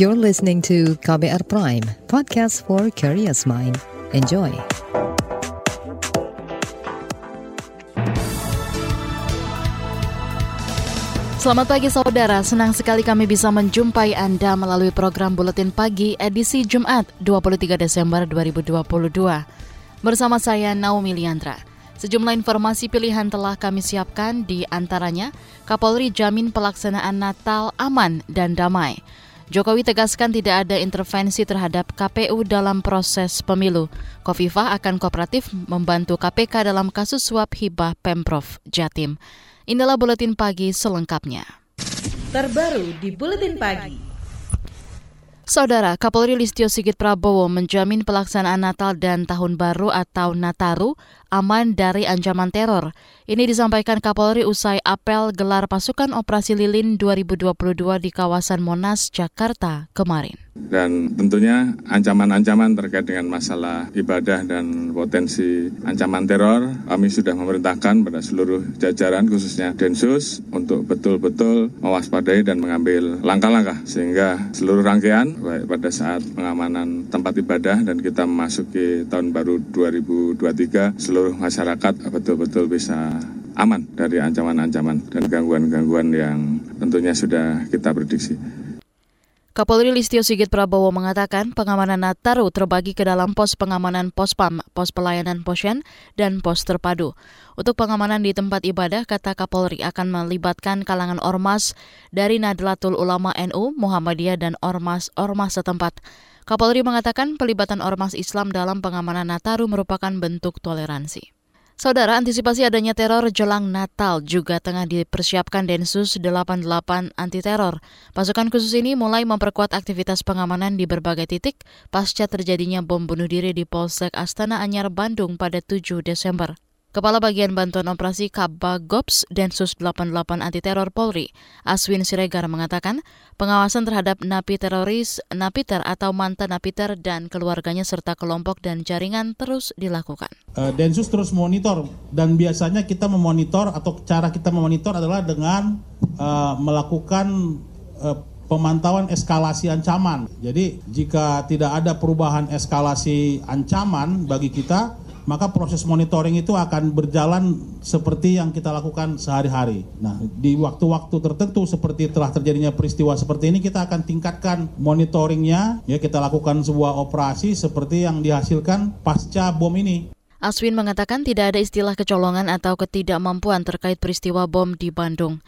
You're listening to KBR Prime, podcast for curious mind. Enjoy. Selamat pagi saudara, senang sekali kami bisa menjumpai Anda melalui program Buletin Pagi edisi Jumat 23 Desember 2022. Bersama saya Naomi Liandra. Sejumlah informasi pilihan telah kami siapkan di antaranya Kapolri jamin pelaksanaan Natal aman dan damai. Jokowi tegaskan tidak ada intervensi terhadap KPU dalam proses pemilu. Kofifah akan kooperatif membantu KPK dalam kasus suap hibah Pemprov Jatim. Inilah buletin pagi selengkapnya. Terbaru di buletin pagi. Saudara, Kapolri Listio Sigit Prabowo menjamin pelaksanaan Natal dan Tahun Baru atau Nataru aman dari ancaman teror. Ini disampaikan Kapolri usai apel gelar pasukan operasi lilin 2022 di kawasan Monas, Jakarta kemarin. Dan tentunya ancaman-ancaman terkait dengan masalah ibadah dan potensi ancaman teror, kami sudah memerintahkan pada seluruh jajaran khususnya Densus untuk betul-betul mewaspadai dan mengambil langkah-langkah sehingga seluruh rangkaian baik pada saat pengamanan tempat ibadah dan kita memasuki tahun baru 2023 seluruh masyarakat betul-betul bisa aman dari ancaman-ancaman dan gangguan-gangguan yang tentunya sudah kita prediksi. Kapolri Listio Sigit Prabowo mengatakan pengamanan Nataru terbagi ke dalam pos pengamanan pos PAM, pos pelayanan posyen, dan pos terpadu. Untuk pengamanan di tempat ibadah, kata Kapolri akan melibatkan kalangan ormas dari Nadlatul Ulama NU, Muhammadiyah, dan ormas-ormas setempat. Kapolri mengatakan pelibatan ormas Islam dalam pengamanan Nataru merupakan bentuk toleransi. Saudara, antisipasi adanya teror jelang Natal juga tengah dipersiapkan Densus 88 anti teror. Pasukan khusus ini mulai memperkuat aktivitas pengamanan di berbagai titik pasca terjadinya bom bunuh diri di Polsek Astana Anyar, Bandung pada 7 Desember. Kepala Bagian Bantuan Operasi Kabagops Densus 88 Anti Teror Polri, Aswin Siregar mengatakan, pengawasan terhadap napi teroris, napiter atau mantan napiter dan keluarganya serta kelompok dan jaringan terus dilakukan. Eh, Densus terus monitor dan biasanya kita memonitor atau cara kita memonitor adalah dengan uh, melakukan uh, pemantauan eskalasi ancaman. Jadi jika tidak ada perubahan eskalasi ancaman bagi kita, maka proses monitoring itu akan berjalan seperti yang kita lakukan sehari-hari. Nah, di waktu-waktu tertentu seperti telah terjadinya peristiwa seperti ini kita akan tingkatkan monitoringnya, ya kita lakukan sebuah operasi seperti yang dihasilkan pasca bom ini. Aswin mengatakan tidak ada istilah kecolongan atau ketidakmampuan terkait peristiwa bom di Bandung.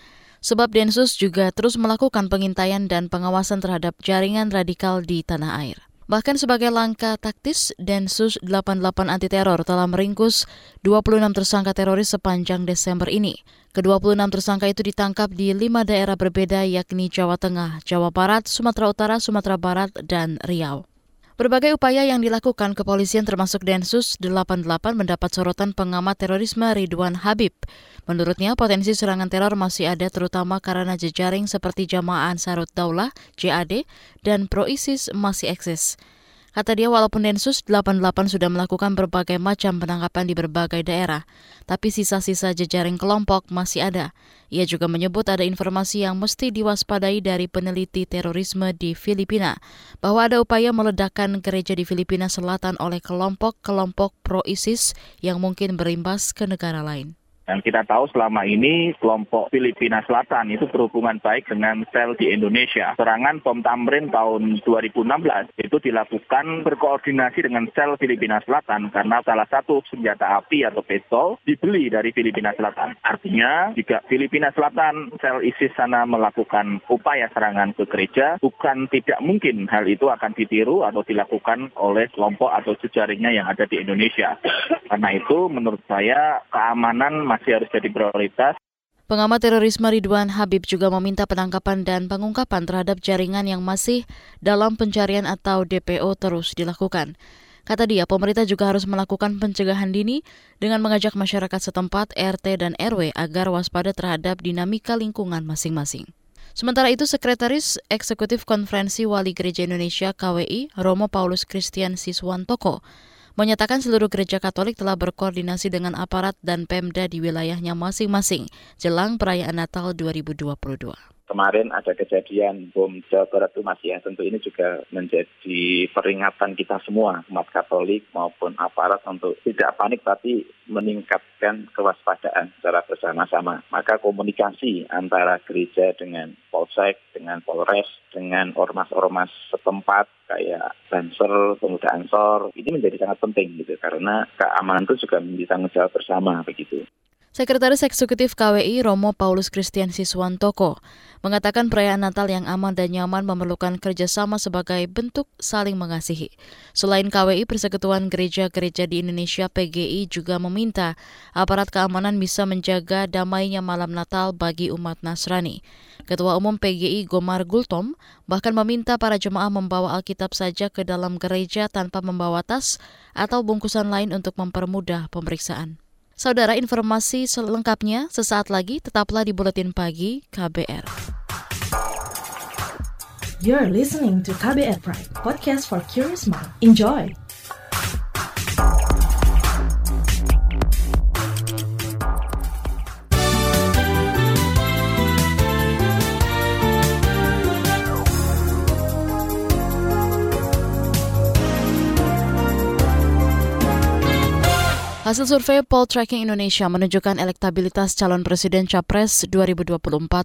Sebab Densus juga terus melakukan pengintaian dan pengawasan terhadap jaringan radikal di tanah air. Bahkan sebagai langkah taktis, Densus 88 anti teror telah meringkus 26 tersangka teroris sepanjang Desember ini. Ke-26 tersangka itu ditangkap di lima daerah berbeda yakni Jawa Tengah, Jawa Barat, Sumatera Utara, Sumatera Barat, dan Riau. Berbagai upaya yang dilakukan kepolisian termasuk Densus 88 mendapat sorotan pengamat terorisme Ridwan Habib. Menurutnya potensi serangan teror masih ada terutama karena jejaring seperti Jamaah Ansarut Daulah, JAD, dan Pro-ISIS masih eksis. Kata dia walaupun Densus 88 sudah melakukan berbagai macam penangkapan di berbagai daerah, tapi sisa-sisa jejaring kelompok masih ada. Ia juga menyebut ada informasi yang mesti diwaspadai dari peneliti terorisme di Filipina, bahwa ada upaya meledakkan gereja di Filipina Selatan oleh kelompok-kelompok pro-ISIS yang mungkin berimbas ke negara lain. Dan kita tahu selama ini kelompok Filipina Selatan itu berhubungan baik dengan sel di Indonesia. Serangan bom Tamrin tahun 2016 itu dilakukan berkoordinasi dengan sel Filipina Selatan karena salah satu senjata api atau pistol dibeli dari Filipina Selatan. Artinya jika Filipina Selatan sel ISIS sana melakukan upaya serangan ke gereja, bukan tidak mungkin hal itu akan ditiru atau dilakukan oleh kelompok atau jejaringnya yang ada di Indonesia. Karena itu menurut saya keamanan masih harus jadi prioritas. Pengamat terorisme Ridwan Habib juga meminta penangkapan dan pengungkapan terhadap jaringan yang masih dalam pencarian atau DPO terus dilakukan. Kata dia, pemerintah juga harus melakukan pencegahan dini dengan mengajak masyarakat setempat, RT, dan RW agar waspada terhadap dinamika lingkungan masing-masing. Sementara itu, Sekretaris Eksekutif Konferensi Wali Gereja Indonesia KWI, Romo Paulus Christian Siswantoko, menyatakan seluruh gereja Katolik telah berkoordinasi dengan aparat dan Pemda di wilayahnya masing-masing jelang perayaan Natal 2022 kemarin ada kejadian bom Jawa Barat itu masih ya tentu ini juga menjadi peringatan kita semua umat Katolik maupun aparat untuk tidak panik tapi meningkatkan kewaspadaan secara bersama-sama. Maka komunikasi antara gereja dengan Polsek, dengan Polres, dengan ormas-ormas setempat kayak Banser, Pemuda Ansor, ini menjadi sangat penting gitu karena keamanan itu juga menjadi tanggung bersama begitu. Sekretaris Eksekutif KWI Romo Paulus Christian Siswantoko mengatakan perayaan Natal yang aman dan nyaman memerlukan kerjasama sebagai bentuk saling mengasihi. Selain KWI, Persekutuan Gereja-Gereja di Indonesia PGI juga meminta aparat keamanan bisa menjaga damainya malam Natal bagi umat Nasrani. Ketua Umum PGI Gomar Gultom bahkan meminta para jemaah membawa Alkitab saja ke dalam gereja tanpa membawa tas atau bungkusan lain untuk mempermudah pemeriksaan. Saudara informasi selengkapnya sesaat lagi tetaplah di Buletin Pagi KBR. You're listening to KBR Pride, podcast for curious mind. Enjoy! Hasil survei Poll Tracking Indonesia menunjukkan elektabilitas calon presiden Capres 2024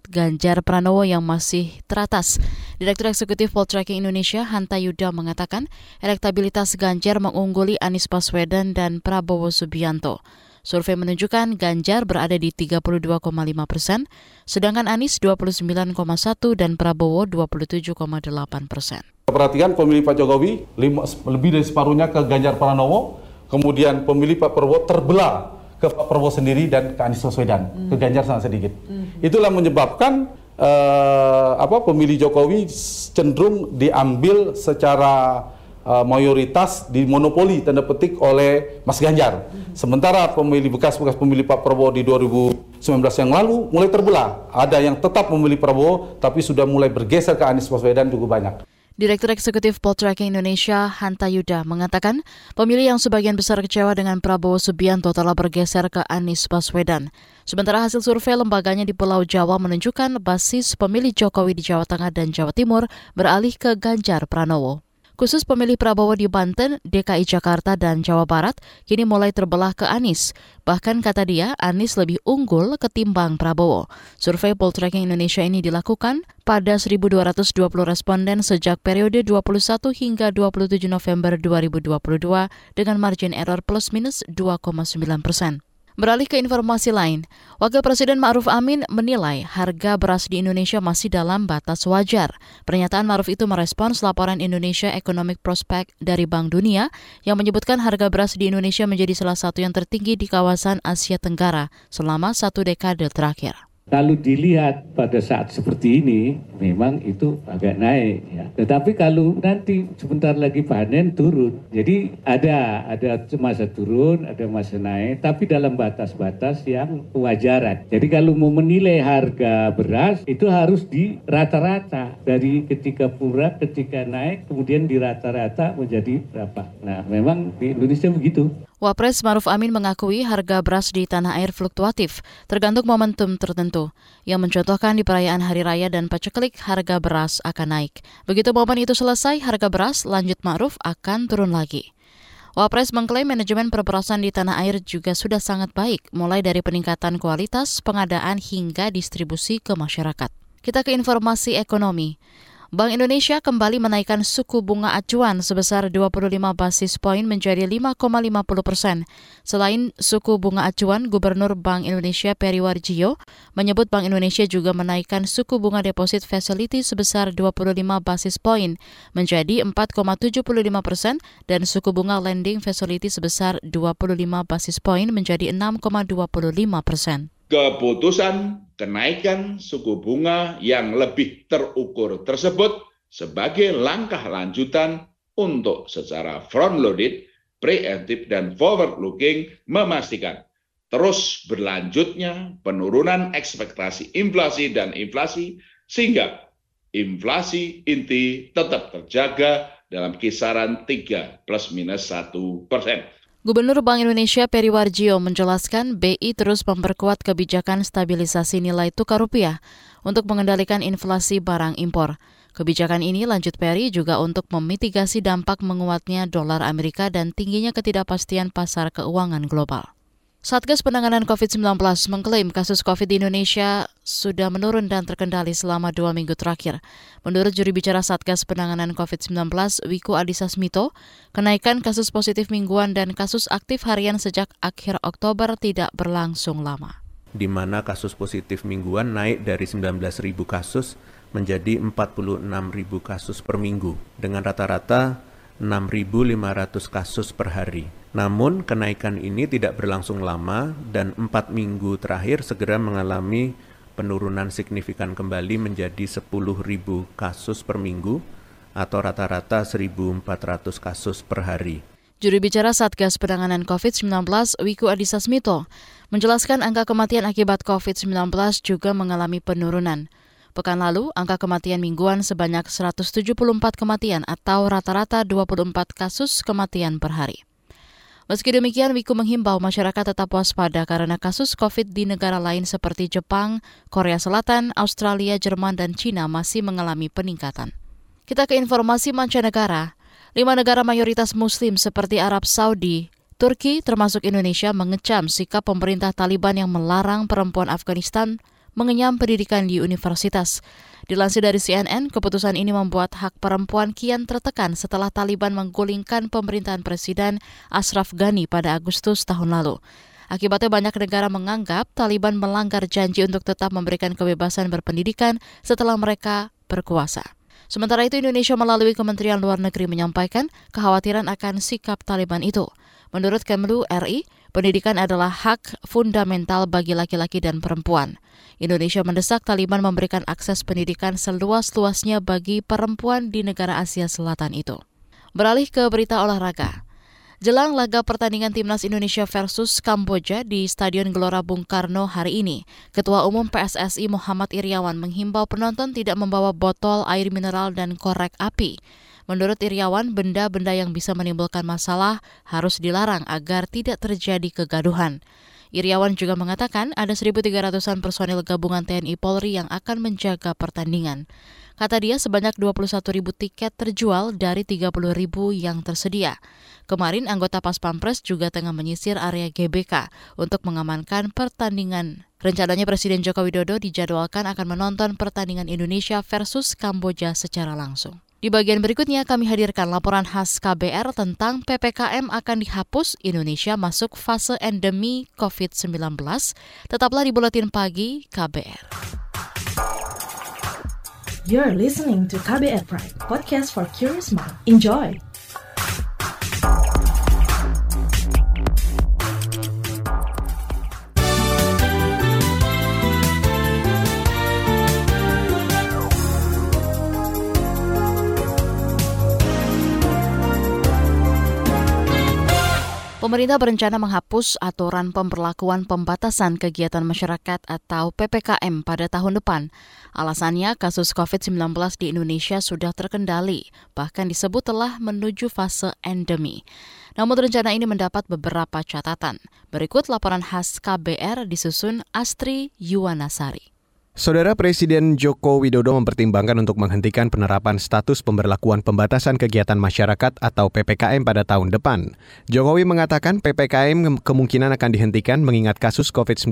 Ganjar Pranowo yang masih teratas. Direktur Eksekutif Poll Tracking Indonesia Hanta Yuda mengatakan elektabilitas Ganjar mengungguli Anies Baswedan dan Prabowo Subianto. Survei menunjukkan Ganjar berada di 32,5 persen, sedangkan Anies 29,1 dan Prabowo 27,8 persen. Perhatikan pemilih Pak Jokowi lebih dari separuhnya ke Ganjar Pranowo, kemudian pemilih Pak Prabowo terbelah ke Pak Prabowo sendiri dan ke Anies Baswedan, hmm. ke Ganjar sangat sedikit. Hmm. Itulah menyebabkan uh, apa pemilih Jokowi cenderung diambil secara uh, mayoritas di monopoli tanda petik oleh Mas Ganjar. Hmm. Sementara pemilih bekas-bekas pemilih Pak Prabowo di 2019 yang lalu mulai terbelah. Ada yang tetap memilih Prabowo tapi sudah mulai bergeser ke Anies Baswedan cukup banyak. Direktur Eksekutif Poltreking Indonesia, Hanta Yuda, mengatakan pemilih yang sebagian besar kecewa dengan Prabowo Subianto telah bergeser ke Anies Baswedan. Sementara hasil survei lembaganya di Pulau Jawa menunjukkan basis pemilih Jokowi di Jawa Tengah dan Jawa Timur beralih ke Ganjar Pranowo. Khusus pemilih Prabowo di Banten, DKI Jakarta, dan Jawa Barat kini mulai terbelah ke Anies. Bahkan kata dia, Anies lebih unggul ketimbang Prabowo. Survei Poltreking Indonesia ini dilakukan pada 1.220 responden sejak periode 21 hingga 27 November 2022 dengan margin error plus minus 2,9 persen. Beralih ke informasi lain, Wakil Presiden Ma'ruf Amin menilai harga beras di Indonesia masih dalam batas wajar. Pernyataan Ma'ruf itu merespons laporan Indonesia Economic Prospect dari Bank Dunia yang menyebutkan harga beras di Indonesia menjadi salah satu yang tertinggi di kawasan Asia Tenggara selama satu dekade terakhir. Kalau dilihat pada saat seperti ini, memang itu agak naik ya. Tetapi kalau nanti sebentar lagi panen turun, jadi ada ada masa turun, ada masa naik, tapi dalam batas-batas yang kewajaran. Jadi kalau mau menilai harga beras itu harus di rata-rata dari ketika pura, ketika naik, kemudian di rata-rata menjadi berapa. Nah, memang di Indonesia begitu. Wapres Maruf Amin mengakui harga beras di tanah air fluktuatif, tergantung momentum tertentu. Yang mencontohkan di perayaan Hari Raya dan paceklik harga beras akan naik. Begitu momen itu selesai, harga beras lanjut Maruf akan turun lagi. Wapres mengklaim manajemen perberasan di tanah air juga sudah sangat baik, mulai dari peningkatan kualitas, pengadaan hingga distribusi ke masyarakat. Kita ke informasi ekonomi. Bank Indonesia kembali menaikkan suku bunga acuan sebesar 25 basis poin menjadi 5,50 persen. Selain suku bunga acuan, Gubernur Bank Indonesia Peri Warjio menyebut Bank Indonesia juga menaikkan suku bunga deposit facility sebesar 25 basis poin menjadi 4,75 persen dan suku bunga lending facility sebesar 25 basis poin menjadi 6,25 persen keputusan kenaikan suku bunga yang lebih terukur tersebut sebagai langkah lanjutan untuk secara front-loaded, preemptive, dan forward-looking memastikan terus berlanjutnya penurunan ekspektasi inflasi dan inflasi sehingga inflasi inti tetap terjaga dalam kisaran 3 plus minus 1 persen. Gubernur Bank Indonesia Peri Warjio menjelaskan BI terus memperkuat kebijakan stabilisasi nilai tukar rupiah untuk mengendalikan inflasi barang impor. Kebijakan ini lanjut Peri juga untuk memitigasi dampak menguatnya dolar Amerika dan tingginya ketidakpastian pasar keuangan global. Satgas Penanganan COVID-19 mengklaim kasus COVID di Indonesia sudah menurun dan terkendali selama dua minggu terakhir. Menurut juri bicara Satgas Penanganan COVID-19, Wiku Adhisa Smito, kenaikan kasus positif mingguan dan kasus aktif harian sejak akhir Oktober tidak berlangsung lama. Di mana kasus positif mingguan naik dari 19.000 kasus menjadi 46.000 kasus per minggu, dengan rata-rata 6.500 kasus per hari. Namun kenaikan ini tidak berlangsung lama dan empat minggu terakhir segera mengalami penurunan signifikan kembali menjadi 10.000 kasus per minggu atau rata-rata 1.400 kasus per hari. Juru bicara Satgas Penanganan COVID-19 Wiku Adhisa Smito menjelaskan angka kematian akibat COVID-19 juga mengalami penurunan. Pekan lalu, angka kematian mingguan sebanyak 174 kematian atau rata-rata 24 kasus kematian per hari. Meski demikian, Wiku menghimbau masyarakat tetap waspada karena kasus COVID di negara lain seperti Jepang, Korea Selatan, Australia, Jerman, dan Cina masih mengalami peningkatan. Kita ke informasi mancanegara. Lima negara mayoritas Muslim seperti Arab Saudi, Turki, termasuk Indonesia mengecam sikap pemerintah Taliban yang melarang perempuan Afghanistan mengenyam pendidikan di universitas. Dilansir dari CNN, keputusan ini membuat hak perempuan kian tertekan setelah Taliban menggulingkan pemerintahan Presiden Ashraf Ghani pada Agustus tahun lalu. Akibatnya banyak negara menganggap Taliban melanggar janji untuk tetap memberikan kebebasan berpendidikan setelah mereka berkuasa. Sementara itu Indonesia melalui Kementerian Luar Negeri menyampaikan kekhawatiran akan sikap Taliban itu. Menurut Kemlu RI, pendidikan adalah hak fundamental bagi laki-laki dan perempuan. Indonesia mendesak Taliban memberikan akses pendidikan seluas-luasnya bagi perempuan di negara Asia Selatan itu. Beralih ke berita olahraga. Jelang laga pertandingan timnas Indonesia versus Kamboja di Stadion Gelora Bung Karno hari ini, Ketua Umum PSSI Muhammad Iriawan menghimbau penonton tidak membawa botol air mineral dan korek api. Menurut Iriawan, benda-benda yang bisa menimbulkan masalah harus dilarang agar tidak terjadi kegaduhan. Iriawan juga mengatakan ada 1.300-an personil gabungan TNI Polri yang akan menjaga pertandingan. Kata dia sebanyak 21 ribu tiket terjual dari 30 ribu yang tersedia. Kemarin anggota Pas Pampres juga tengah menyisir area GBK untuk mengamankan pertandingan. Rencananya Presiden Joko Widodo dijadwalkan akan menonton pertandingan Indonesia versus Kamboja secara langsung. Di bagian berikutnya kami hadirkan laporan khas KBR tentang PPKM akan dihapus Indonesia masuk fase endemi COVID-19. Tetaplah di Buletin Pagi KBR. You're listening to KBR Pride, podcast for curious mind. Enjoy! Pemerintah berencana menghapus aturan pemberlakuan pembatasan kegiatan masyarakat atau PPKM pada tahun depan. Alasannya kasus COVID-19 di Indonesia sudah terkendali, bahkan disebut telah menuju fase endemi. Namun rencana ini mendapat beberapa catatan. Berikut laporan khas KBR disusun Astri Yuwanasari. Saudara Presiden Joko Widodo mempertimbangkan untuk menghentikan penerapan status pemberlakuan pembatasan kegiatan masyarakat atau PPKM pada tahun depan. Jokowi mengatakan PPKM kemungkinan akan dihentikan mengingat kasus COVID-19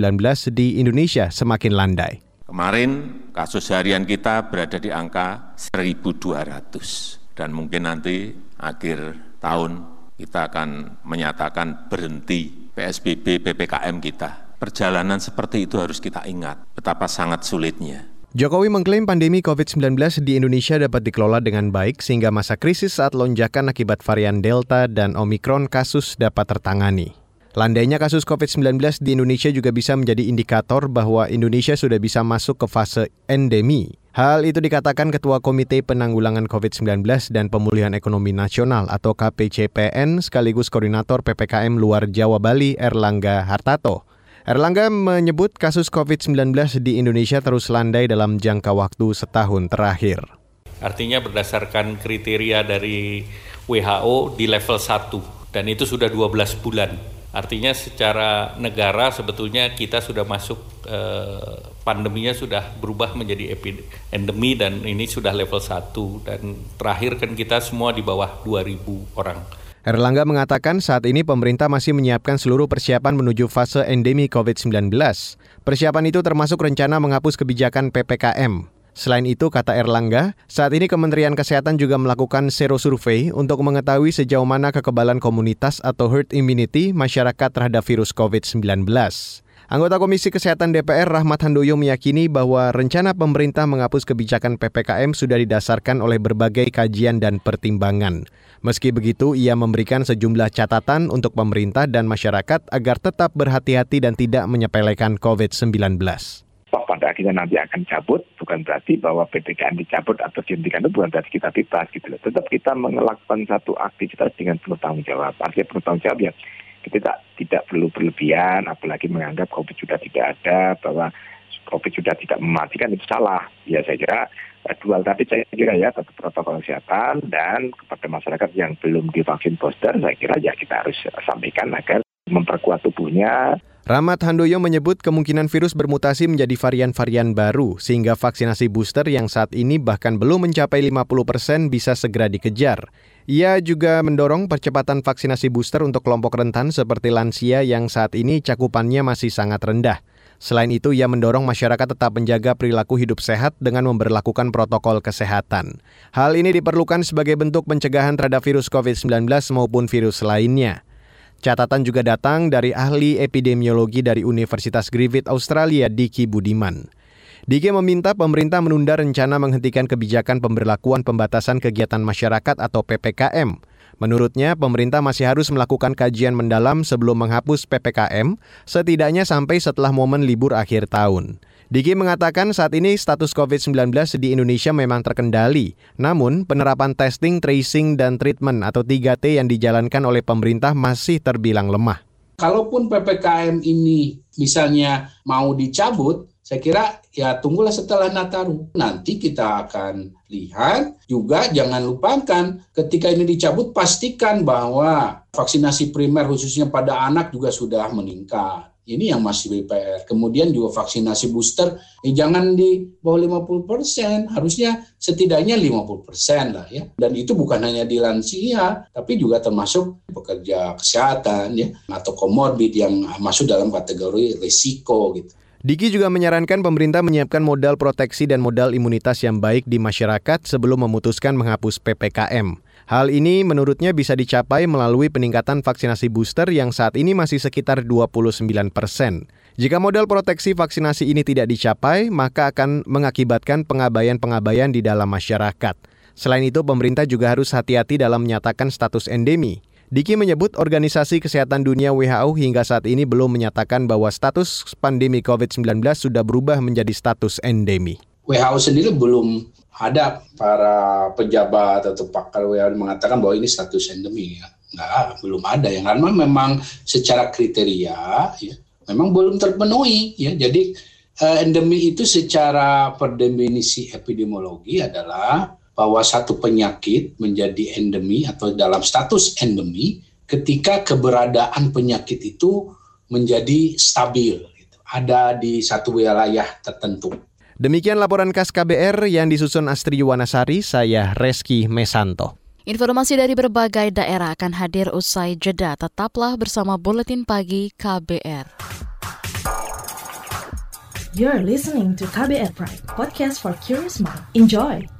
di Indonesia semakin landai. Kemarin kasus harian kita berada di angka 1.200 dan mungkin nanti akhir tahun kita akan menyatakan berhenti PSBB PPKM kita perjalanan seperti itu harus kita ingat betapa sangat sulitnya. Jokowi mengklaim pandemi COVID-19 di Indonesia dapat dikelola dengan baik sehingga masa krisis saat lonjakan akibat varian Delta dan Omikron kasus dapat tertangani. Landainya kasus COVID-19 di Indonesia juga bisa menjadi indikator bahwa Indonesia sudah bisa masuk ke fase endemi. Hal itu dikatakan Ketua Komite Penanggulangan COVID-19 dan Pemulihan Ekonomi Nasional atau KPCPN sekaligus Koordinator PPKM Luar Jawa Bali Erlangga Hartato. Erlangga menyebut kasus COVID-19 di Indonesia terus landai dalam jangka waktu setahun terakhir. Artinya berdasarkan kriteria dari WHO di level 1 dan itu sudah 12 bulan. Artinya secara negara sebetulnya kita sudah masuk eh, pandeminya sudah berubah menjadi endemi dan ini sudah level 1 dan terakhir kan kita semua di bawah 2000 orang. Erlangga mengatakan saat ini pemerintah masih menyiapkan seluruh persiapan menuju fase endemi COVID-19. Persiapan itu termasuk rencana menghapus kebijakan PPKM. Selain itu, kata Erlangga, saat ini Kementerian Kesehatan juga melakukan sero survei untuk mengetahui sejauh mana kekebalan komunitas atau herd immunity masyarakat terhadap virus COVID-19. Anggota Komisi Kesehatan DPR Rahmat Handoyo meyakini bahwa rencana pemerintah menghapus kebijakan PPKM sudah didasarkan oleh berbagai kajian dan pertimbangan. Meski begitu, ia memberikan sejumlah catatan untuk pemerintah dan masyarakat agar tetap berhati-hati dan tidak menyepelekan COVID-19 pada akhirnya nanti akan cabut, bukan berarti bahwa PPKM dicabut atau dihentikan itu bukan berarti kita bebas gitu. Tetap kita melakukan satu aktivitas dengan penuh tanggung jawab. Artinya penuh tanggung jawab ya kita tidak, perlu berlebihan, apalagi menganggap COVID sudah tidak ada, bahwa COVID sudah tidak mematikan itu salah. Ya saya kira eh, dual tapi saya kira ya tetap protokol kesehatan dan kepada masyarakat yang belum divaksin booster saya kira ya kita harus sampaikan agar memperkuat tubuhnya Rahmat Handoyo menyebut kemungkinan virus bermutasi menjadi varian-varian baru sehingga vaksinasi booster yang saat ini bahkan belum mencapai 50 persen bisa segera dikejar. Ia juga mendorong percepatan vaksinasi booster untuk kelompok rentan seperti lansia yang saat ini cakupannya masih sangat rendah. Selain itu, ia mendorong masyarakat tetap menjaga perilaku hidup sehat dengan memperlakukan protokol kesehatan. Hal ini diperlukan sebagai bentuk pencegahan terhadap virus COVID-19 maupun virus lainnya. Catatan juga datang dari ahli epidemiologi dari Universitas Griffith Australia, Diki Budiman. Diki meminta pemerintah menunda rencana menghentikan kebijakan pemberlakuan pembatasan kegiatan masyarakat atau PPKM. Menurutnya, pemerintah masih harus melakukan kajian mendalam sebelum menghapus PPKM, setidaknya sampai setelah momen libur akhir tahun. Diki mengatakan saat ini status COVID-19 di Indonesia memang terkendali, namun penerapan testing, tracing, dan treatment atau 3T yang dijalankan oleh pemerintah masih terbilang lemah. Kalaupun PPKM ini misalnya mau dicabut, saya kira ya tunggulah setelah Nataru. Nanti kita akan lihat juga jangan lupakan ketika ini dicabut pastikan bahwa vaksinasi primer khususnya pada anak juga sudah meningkat ini yang masih BPR. Kemudian juga vaksinasi booster, eh, jangan di bawah 50 persen, harusnya setidaknya 50 persen lah ya. Dan itu bukan hanya di lansia, tapi juga termasuk pekerja kesehatan ya, atau komorbid yang masuk dalam kategori risiko gitu. Diki juga menyarankan pemerintah menyiapkan modal proteksi dan modal imunitas yang baik di masyarakat sebelum memutuskan menghapus PPKM. Hal ini menurutnya bisa dicapai melalui peningkatan vaksinasi booster yang saat ini masih sekitar 29 persen. Jika modal proteksi vaksinasi ini tidak dicapai, maka akan mengakibatkan pengabaian-pengabaian di dalam masyarakat. Selain itu, pemerintah juga harus hati-hati dalam menyatakan status endemi. Diki menyebut Organisasi Kesehatan Dunia WHO hingga saat ini belum menyatakan bahwa status pandemi COVID-19 sudah berubah menjadi status endemi. WHO sendiri belum ada para pejabat atau pakar WHO mengatakan bahwa ini status endemi ya. Enggak, belum ada yang karena memang secara kriteria ya memang belum terpenuhi ya. Jadi uh, endemi itu secara perdefinisi epidemiologi adalah bahwa satu penyakit menjadi endemi atau dalam status endemi ketika keberadaan penyakit itu menjadi stabil gitu. ada di satu wilayah tertentu. Demikian laporan khas KBR yang disusun Astri Yuwanasari, saya Reski Mesanto. Informasi dari berbagai daerah akan hadir usai jeda. Tetaplah bersama Buletin Pagi KBR. You're listening to KBR Pride, podcast for curious mind. Enjoy!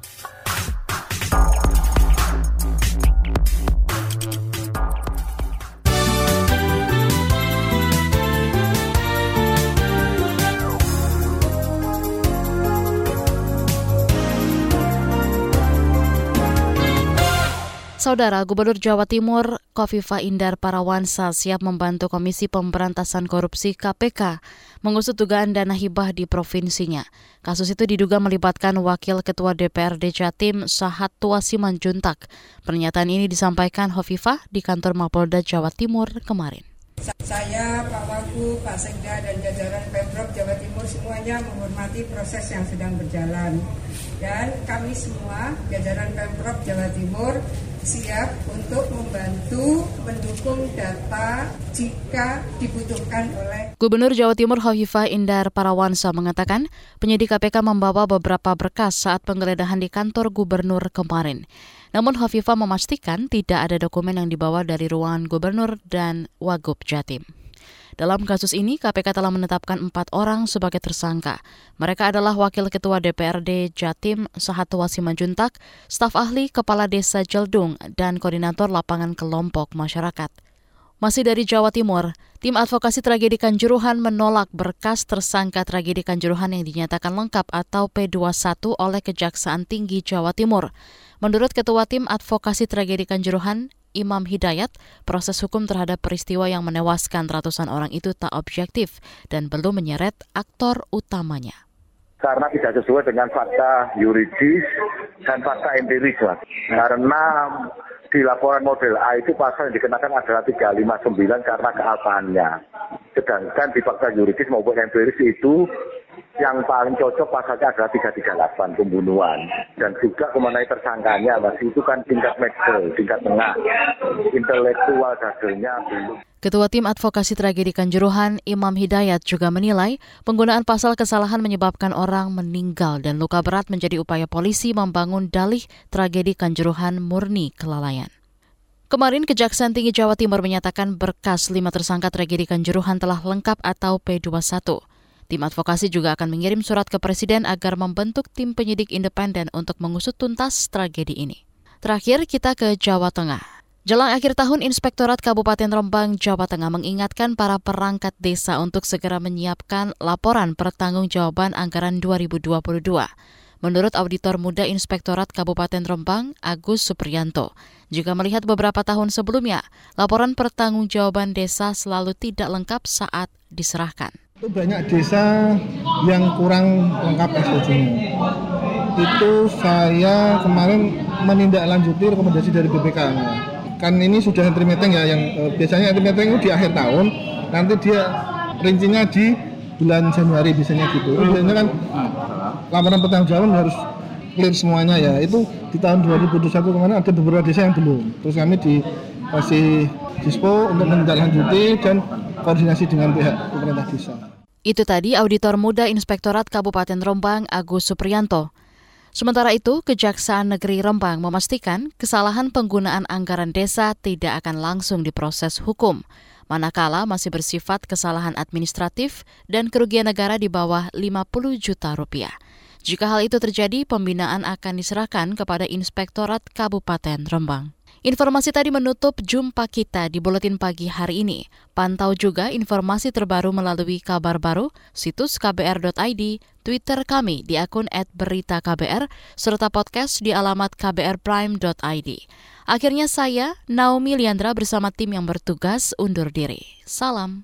Saudara Gubernur Jawa Timur Kofifa Indar Parawansa siap membantu Komisi Pemberantasan Korupsi KPK mengusut dugaan dana hibah di provinsinya. Kasus itu diduga melibatkan Wakil Ketua DPRD Jatim Sahat Tua Simanjuntak. Pernyataan ini disampaikan Kofifa di kantor Mapolda Jawa Timur kemarin. Saya, Pak Wagu, Pak Sekda, dan jajaran Pemprov Jawa Timur semuanya menghormati proses yang sedang berjalan dan kami semua jajaran Pemprov Jawa Timur siap untuk membantu mendukung data jika dibutuhkan oleh Gubernur Jawa Timur Hovifah Indar Parawansa mengatakan penyidik KPK membawa beberapa berkas saat penggeledahan di kantor gubernur kemarin. Namun Hovifah memastikan tidak ada dokumen yang dibawa dari ruangan gubernur dan Wagub Jatim. Dalam kasus ini, KPK telah menetapkan empat orang sebagai tersangka. Mereka adalah Wakil Ketua DPRD Jatim Sahatwa Simanjuntak, staf ahli Kepala Desa Jeldung, dan Koordinator Lapangan Kelompok Masyarakat. Masih dari Jawa Timur, tim advokasi tragedi Kanjuruhan menolak berkas tersangka tragedi Kanjuruhan yang dinyatakan lengkap atau P21 oleh Kejaksaan Tinggi Jawa Timur. Menurut Ketua Tim Advokasi Tragedi Kanjuruhan, Imam Hidayat, proses hukum terhadap peristiwa yang menewaskan ratusan orang itu tak objektif dan belum menyeret aktor utamanya karena tidak sesuai dengan fakta yuridis dan fakta empiris mas. Karena di laporan model A itu pasal yang dikenakan adalah 359 karena kealpaannya. Sedangkan di fakta yuridis maupun empiris itu yang paling cocok pasalnya adalah 338 pembunuhan dan juga mengenai tersangkanya masih itu kan tingkat makro, tingkat tengah intelektual hasilnya belum Ketua Tim Advokasi Tragedi Kanjuruhan, Imam Hidayat juga menilai penggunaan pasal kesalahan menyebabkan orang meninggal dan luka berat menjadi upaya polisi membangun dalih tragedi Kanjuruhan murni kelalaian. Kemarin Kejaksaan Tinggi Jawa Timur menyatakan berkas lima tersangka tragedi Kanjuruhan telah lengkap atau P21. Tim advokasi juga akan mengirim surat ke Presiden agar membentuk tim penyidik independen untuk mengusut tuntas tragedi ini. Terakhir, kita ke Jawa Tengah. Jelang akhir tahun, Inspektorat Kabupaten Rembang, Jawa Tengah mengingatkan para perangkat desa untuk segera menyiapkan laporan pertanggungjawaban anggaran 2022. Menurut Auditor Muda Inspektorat Kabupaten Rembang, Agus Supriyanto, jika melihat beberapa tahun sebelumnya, laporan pertanggungjawaban desa selalu tidak lengkap saat diserahkan. Itu banyak desa yang kurang lengkap SDG-nya. Itu saya kemarin menindaklanjuti rekomendasi dari BPK. Kan ini sudah entry meeting ya, yang eh, biasanya entry meeting di akhir tahun, nanti dia rincinya di bulan Januari biasanya gitu. Biasanya kan laporan pertanggungjawaban harus clear semuanya ya. Itu di tahun 2021 kemarin ada beberapa desa yang belum. Terus kami dikasih dispo untuk menindaklanjuti dan koordinasi dengan pihak pemerintah desa. Itu tadi Auditor Muda Inspektorat Kabupaten Rembang Agus Supriyanto. Sementara itu, Kejaksaan Negeri Rembang memastikan kesalahan penggunaan anggaran desa tidak akan langsung diproses hukum, manakala masih bersifat kesalahan administratif dan kerugian negara di bawah 50 juta rupiah. Jika hal itu terjadi, pembinaan akan diserahkan kepada Inspektorat Kabupaten Rembang. Informasi tadi menutup jumpa kita di Buletin Pagi hari ini. Pantau juga informasi terbaru melalui kabar baru, situs kbr.id, Twitter kami di akun @beritaKBR, serta podcast di alamat kbrprime.id. Akhirnya saya, Naomi Liandra bersama tim yang bertugas undur diri. Salam.